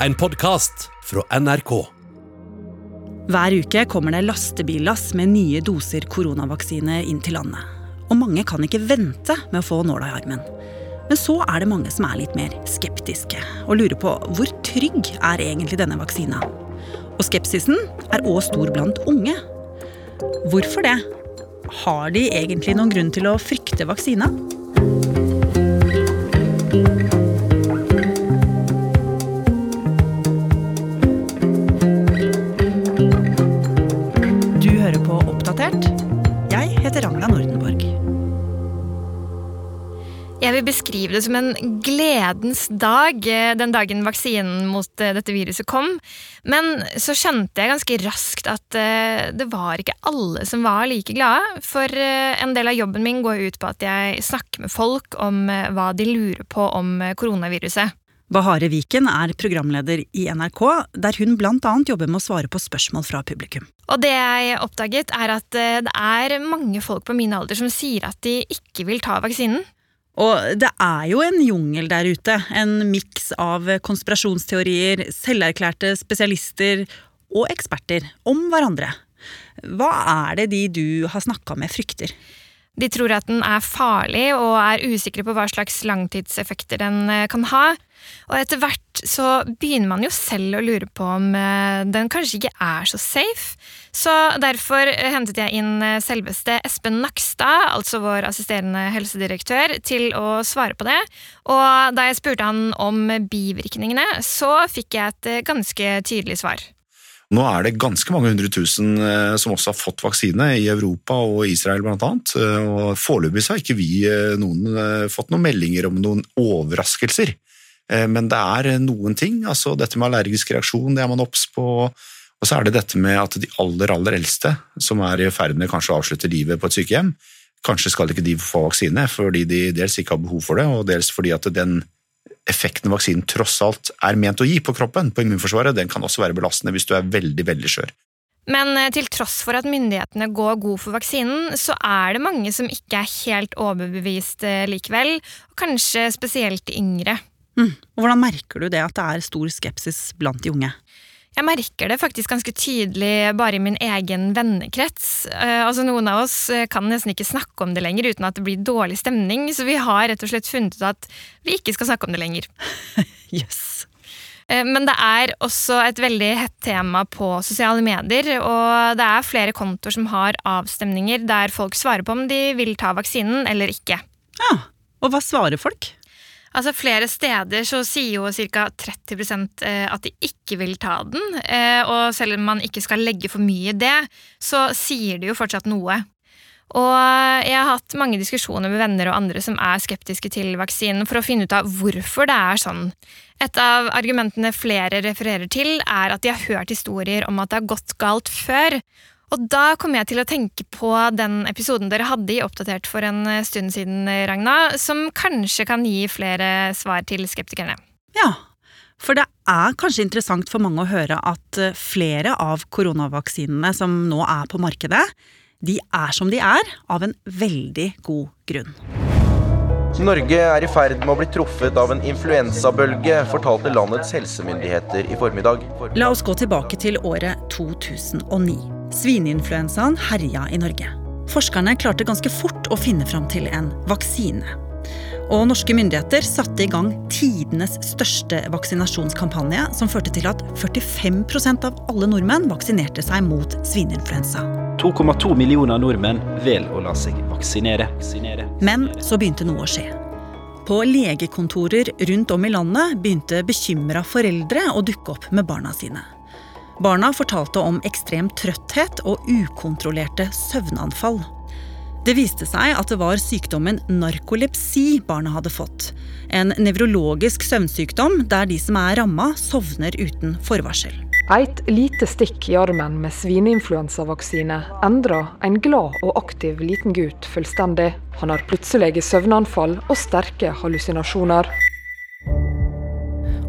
en podkast fra NRK. Hver uke kommer det lastebillass med nye doser koronavaksine inn til landet. Og mange kan ikke vente med å få nåla i armen. Men så er det mange som er litt mer skeptiske og lurer på hvor trygg er egentlig denne vaksina. Og skepsisen er òg stor blant unge. Hvorfor det? Har de egentlig noen grunn til å frykte vaksina? Jeg vil beskrive det som en gledens dag, eh, den dagen vaksinen mot eh, dette viruset kom. Men så skjønte jeg ganske raskt at eh, det var ikke alle som var like glade. For en del av jobben min går ut på at jeg snakker med folk om hva de lurer på om koronaviruset. Bahare Viken er programleder i NRK, der hun bl.a. jobber med å svare på spørsmål fra publikum. Og det jeg oppdaget, er at det er mange folk på min alder som sier at de ikke vil ta vaksinen. Og det er jo en jungel der ute. En miks av konspirasjonsteorier, selverklærte spesialister og eksperter om hverandre. Hva er det de du har snakka med, frykter? De tror at den er farlig og er usikre på hva slags langtidseffekter den eh, kan ha. Og etter hvert så begynner man jo selv å lure på om eh, den kanskje ikke er så safe. Så derfor hentet jeg inn eh, selveste Espen Nakstad, altså vår assisterende helsedirektør, til å svare på det. Og da jeg spurte han om bivirkningene, så fikk jeg et ganske tydelig svar. Nå er det ganske mange hundre tusen eh, som også har fått vaksine, i Europa og Israel bl.a. Og foreløpig har ikke vi eh, noen, eh, fått noen meldinger om noen overraskelser. Men det er noen ting. altså Dette med allergisk reaksjon det er man obs på. Og så er det dette med at de aller aller eldste, som er i ferd med kanskje å avslutte livet på et sykehjem, kanskje skal ikke de få vaksine fordi de dels ikke har behov for det, og dels fordi at den effekten vaksinen tross alt er ment å gi på kroppen, på immunforsvaret, den kan også være belastende hvis du er veldig, veldig skjør. Men eh, til tross for at myndighetene går god for vaksinen, så er det mange som ikke er helt overbevist eh, likevel, og kanskje spesielt yngre. Mm. Og hvordan merker du det at det er stor skepsis blant de unge? Jeg merker det faktisk ganske tydelig bare i min egen vennekrets. Uh, altså Noen av oss eh, kan nesten ikke snakke om det lenger uten at det blir dårlig stemning, så vi har rett og slett funnet ut at vi ikke skal snakke om det lenger. yes. Uh, men det er også et veldig hett tema på sosiale medier, og det er flere kontoer som har avstemninger der folk svarer på om de vil ta vaksinen eller ikke. Ja, Og hva svarer folk? Altså Flere steder så sier jo ca. 30 eh, at de ikke vil ta den. Eh, og selv om man ikke skal legge for mye i det, så sier det jo fortsatt noe. Og jeg har hatt mange diskusjoner med venner og andre som er skeptiske til vaksinen, for å finne ut av hvorfor det er sånn. Et av argumentene flere refererer til, er at de har hørt historier om at det har gått galt før. Og da kom jeg til å tenke på den episoden dere hadde i Oppdatert for en stund siden, Ragna, som kanskje kan gi flere svar til skeptikerne. Ja, for det er kanskje interessant for mange å høre at eh, flere av koronavaksinene som nå er på markedet, de er som de er, av en veldig god grunn. Norge er i ferd med å bli truffet av en influensabølge, fortalte landets helsemyndigheter i formiddag. La oss gå tilbake til året 2009. Svineinfluensaen herja i Norge. Forskerne klarte ganske fort å finne fram til en vaksine. Og norske myndigheter satte i gang tidenes største vaksinasjonskampanje, som førte til at 45% av alle nordmenn vaksinerte seg mot svineinfluensa. 2,2 millioner nordmenn vel å la seg vaksinere. Men så begynte noe å skje. På legekontorer rundt om i landet begynte bekymra foreldre å dukke opp med barna sine. Barna fortalte om ekstrem trøtthet og ukontrollerte søvnanfall. Det viste seg at det var sykdommen narkolepsi barna hadde fått. En nevrologisk søvnsykdom der de som er ramma, sovner uten forvarsel. Et lite stikk i armen med svineinfluensavaksine endra en glad og aktiv liten gutt fullstendig. Han har plutselige søvnanfall og sterke hallusinasjoner.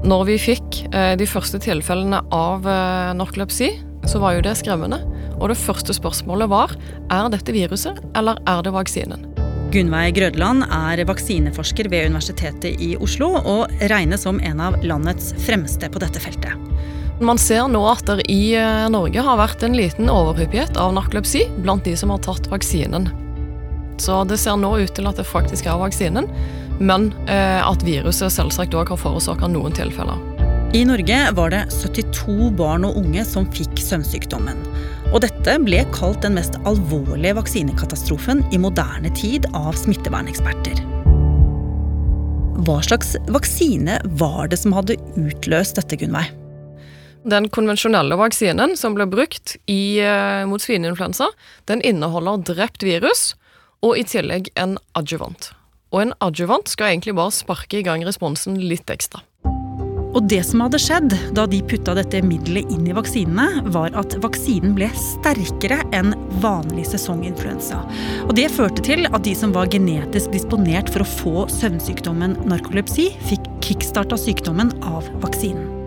Når vi fikk eh, de første tilfellene av eh, narkolepsi, så var jo det skremmende. Og det første spørsmålet var er dette viruset, eller er det vaksinen? Gunveig Grødland er vaksineforsker ved Universitetet i Oslo og regnes som en av landets fremste på dette feltet. Man ser nå at det i eh, Norge har vært en liten overhyppighet av narkolepsi blant de som har tatt vaksinen. Så det ser nå ut til at det faktisk er vaksinen, men eh, at viruset selvsagt òg har forårsaka noen tilfeller. I Norge var det 72 barn og unge som fikk søvnsykdommen. Og dette ble kalt den mest alvorlige vaksinekatastrofen i moderne tid av smitteverneksperter. Hva slags vaksine var det som hadde utløst dette, Gunnveig? Den konvensjonelle vaksinen som ble brukt i, eh, mot svineinfluensa, den inneholder drept virus og i tillegg en adjuvant. Og en adjuvant skal egentlig bare sparke i gang responsen litt ekstra. Og det som hadde skjedd da de putta dette middelet inn i vaksinene, var at vaksinen ble sterkere enn vanlig sesonginfluensa. Og det førte til at de som var genetisk disponert for å få søvnsykdommen narkolepsi, fikk kickstarta sykdommen av vaksinen.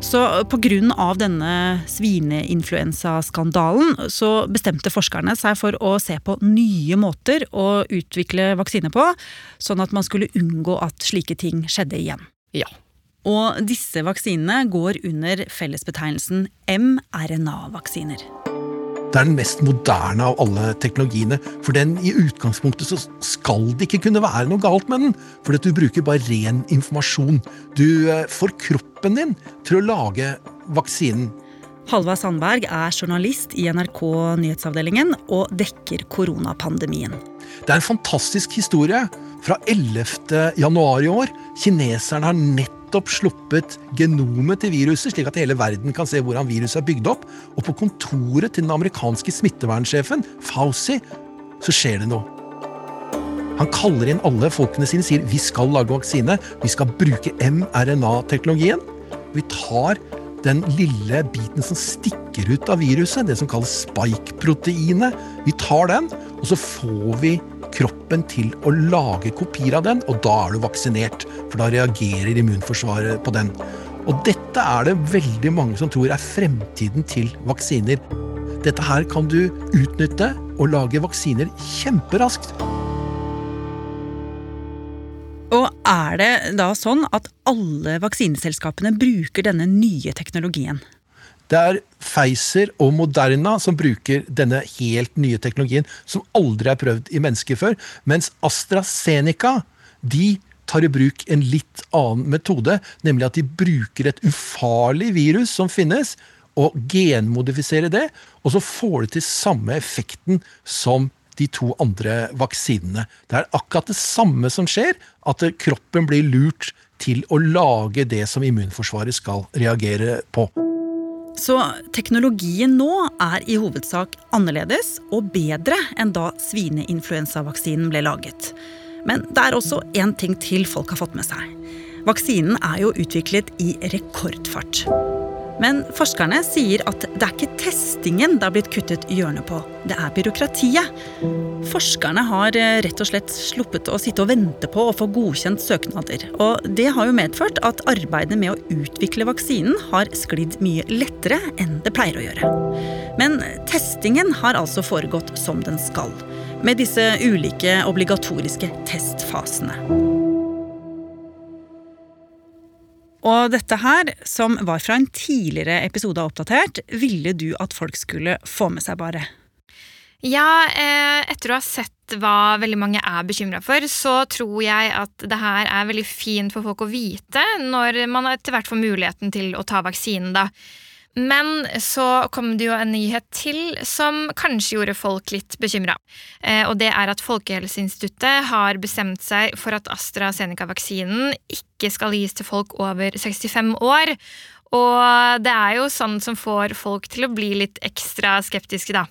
Så pga. denne svineinfluensaskandalen så bestemte forskerne seg for å se på nye måter å utvikle vaksine på, sånn at man skulle unngå at slike ting skjedde igjen. Ja. Og disse vaksinene går under fellesbetegnelsen mRNA-vaksiner. Det er den mest moderne av alle teknologiene. For den i utgangspunktet så skal det ikke kunne være noe galt med den. For du bruker bare ren informasjon. Du eh, får kroppen din til å lage vaksinen. Halva Sandberg er journalist i NRK Nyhetsavdelingen og dekker koronapandemien. Det er en fantastisk historie fra 11. januar i år. Kineserne har nettopp sluppet genomet til viruset, slik at hele verden kan se hvordan viruset er bygd opp. Og på kontoret til den amerikanske smittevernsjefen, Fauci, så skjer det noe. Han kaller inn alle folkene sine sier vi skal lage vaksine. Vi skal bruke mRNA-teknologien. Vi tar den lille biten som stikker ut av viruset, det som kalles spike-proteinet. Vi tar den, og så får vi kroppen til å lage kopier av den, og da er du vaksinert. For da reagerer immunforsvaret på den. Og dette er det veldig mange som tror er fremtiden til vaksiner. Dette her kan du utnytte og lage vaksiner kjemperaskt. Og er det da sånn at alle vaksineselskapene bruker denne nye teknologien? Det er Pfizer og Moderna som bruker denne helt nye teknologien, som aldri er prøvd i mennesker før. Mens AstraZeneca de tar i bruk en litt annen metode, nemlig at de bruker et ufarlig virus som finnes, og genmodifiserer det, og så får de til samme effekten som de to andre vaksinene. Det er akkurat det samme som skjer, at kroppen blir lurt til å lage det som immunforsvaret skal reagere på. Så teknologien nå er i hovedsak annerledes og bedre enn da svineinfluensavaksinen ble laget. Men det er også én ting til folk har fått med seg. Vaksinen er jo utviklet i rekordfart. Men forskerne sier at det er ikke testingen det har blitt kuttet hjørnet på, det er byråkratiet. Forskerne har eh, rett og slett sluppet å sitte og vente på å få godkjent søknader. Og det har jo medført at arbeidet med å utvikle vaksinen har sklidd mye lettere enn det pleier å gjøre. Men testingen har altså foregått som den skal, med disse ulike obligatoriske testfasene. Og dette her, som var fra en tidligere episode av Oppdatert, ville du at folk skulle få med seg, bare? Ja, eh, etter å ha sett hva veldig mange er bekymra for, så tror jeg at det her er veldig fint for folk å vite når man etter hvert får muligheten til å ta vaksinen, da. Men så kom det jo en nyhet til som kanskje gjorde folk litt bekymra. Eh, og det er at Folkehelseinstituttet har bestemt seg for at AstraZeneca-vaksinen ikke skal gis til folk over 65 år. Og det er jo sånn som får folk til å bli litt ekstra skeptiske, da.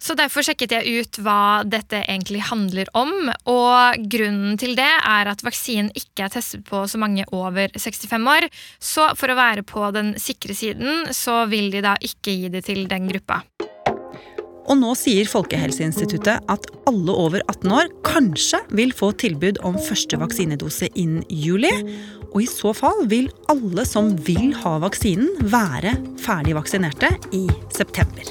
Så derfor sjekket jeg ut hva dette egentlig handler om, og grunnen til det er at vaksinen ikke er testet på så mange over 65 år, så for å være på den sikre siden, så vil de da ikke gi det til den gruppa. Og nå sier Folkehelseinstituttet at alle over 18 år kanskje vil få tilbud om første vaksinedose innen juli. Og i så fall vil alle som vil ha vaksinen, være ferdig vaksinerte i september.